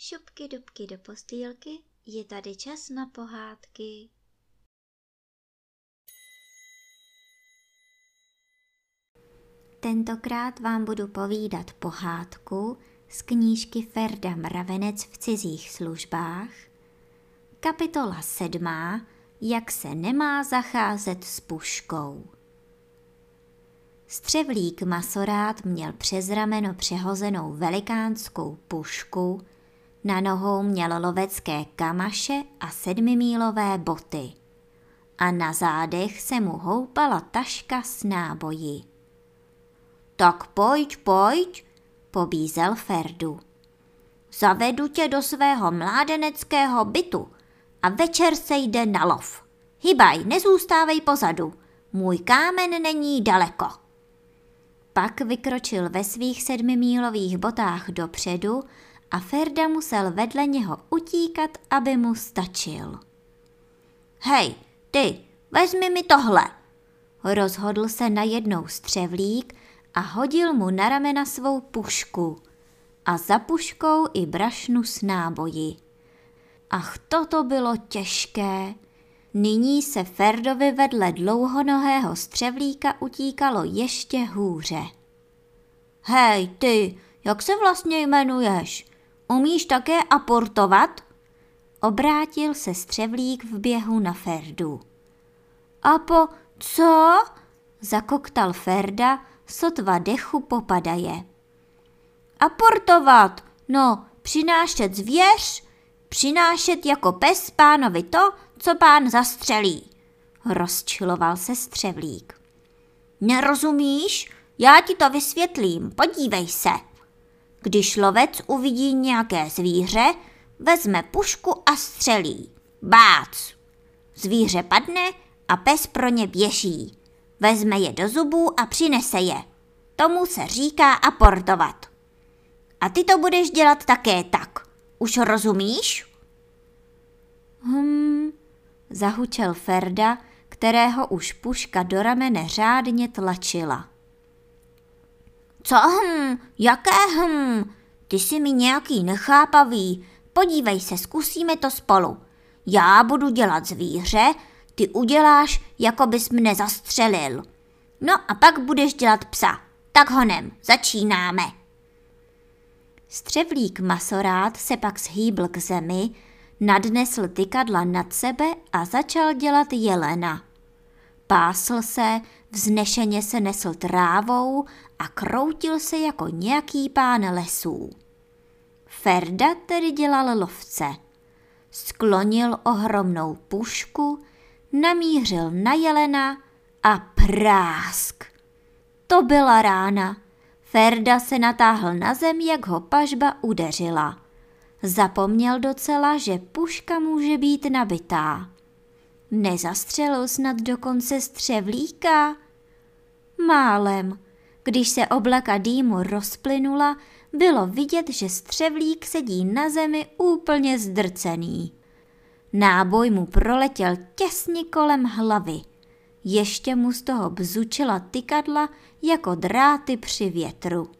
dubky, dubky do postýlky, je tady čas na pohádky. Tentokrát vám budu povídat pohádku z knížky Ferda Mravenec v cizích službách, kapitola sedmá, jak se nemá zacházet s puškou. Střevlík masorát měl přes rameno přehozenou velikánskou pušku, na nohou měl lovecké kamaše a sedmimílové boty. A na zádech se mu houpala taška s náboji. Tak pojď, pojď, pobízel Ferdu. Zavedu tě do svého mládeneckého bytu a večer se jde na lov. Hybaj, nezůstávej pozadu, můj kámen není daleko. Pak vykročil ve svých sedmimílových botách dopředu a Ferda musel vedle něho utíkat, aby mu stačil. Hej, ty, vezmi mi tohle, rozhodl se najednou střevlík a hodil mu na ramena svou pušku a za puškou i brašnu s náboji. Ach, toto bylo těžké. Nyní se Ferdovi vedle dlouhonohého střevlíka utíkalo ještě hůře. Hej, ty, jak se vlastně jmenuješ? Umíš také aportovat? Obrátil se střevlík v běhu na Ferdu. Apo, co? Zakoktal Ferda, sotva dechu popadaje. Aportovat, no, přinášet zvěř, přinášet jako pes pánovi to, co pán zastřelí, rozčiloval se střevlík. Nerozumíš? Já ti to vysvětlím, podívej se. Když lovec uvidí nějaké zvíře, vezme pušku a střelí. Bác! Zvíře padne a pes pro ně běží. Vezme je do zubů a přinese je. Tomu se říká aportovat. A ty to budeš dělat také tak. Už rozumíš? Hm, zahučel Ferda, kterého už puška do ramene řádně tlačila. Co hm, jaké hm, ty jsi mi nějaký nechápavý, podívej se, zkusíme to spolu. Já budu dělat zvíře, ty uděláš, jako bys mne zastřelil. No a pak budeš dělat psa. Tak honem, začínáme. Střevlík masorát se pak shýbl k zemi, nadnesl tykadla nad sebe a začal dělat jelena. Pásl se, vznešeně se nesl trávou a kroutil se jako nějaký pán lesů. Ferda tedy dělal lovce. Sklonil ohromnou pušku, namířil na jelena a prásk. To byla rána. Ferda se natáhl na zem, jak ho pažba udeřila. Zapomněl docela, že puška může být nabitá. Nezastřelil snad dokonce střevlíka? Málem. Když se oblaka dýmu rozplynula, bylo vidět, že střevlík sedí na zemi úplně zdrcený. Náboj mu proletěl těsně kolem hlavy. Ještě mu z toho bzučila tykadla jako dráty při větru.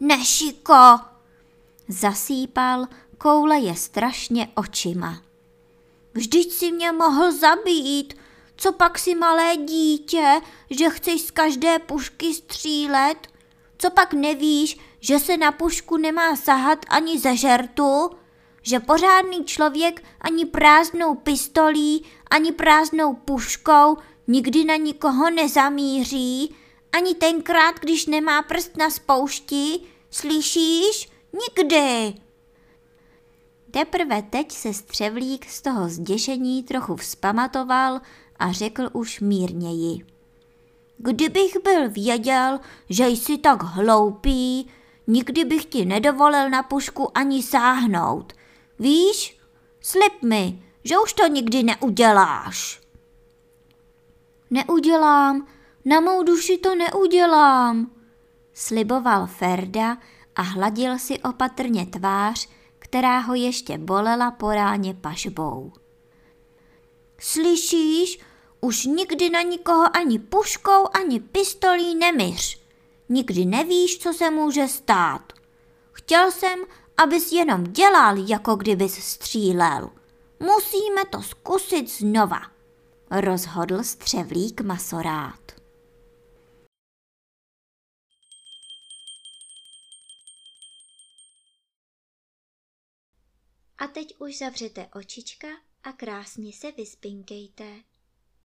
Nešiko! Zasýpal, koule je strašně očima. Vždyť si mě mohl zabít, co pak si malé dítě, že chceš z každé pušky střílet? Co pak nevíš, že se na pušku nemá sahat ani ze žertu? Že pořádný člověk ani prázdnou pistolí, ani prázdnou puškou nikdy na nikoho nezamíří? Ani tenkrát, když nemá prst na spoušti? Slyšíš? Nikdy! Teprve teď se střevlík z toho zděšení trochu vzpamatoval a řekl už mírněji. Kdybych byl věděl, že jsi tak hloupý, nikdy bych ti nedovolil na pušku ani sáhnout. Víš, slib mi, že už to nikdy neuděláš. Neudělám, na mou duši to neudělám, sliboval Ferda a hladil si opatrně tvář, která ho ještě bolela po ráně pažbou. Slyšíš, už nikdy na nikoho ani puškou, ani pistolí nemyř. Nikdy nevíš, co se může stát. Chtěl jsem, abys jenom dělal, jako kdybys střílel. Musíme to zkusit znova, rozhodl střevlík masorát. A teď už zavřete očička a krásně se vyspinkejte.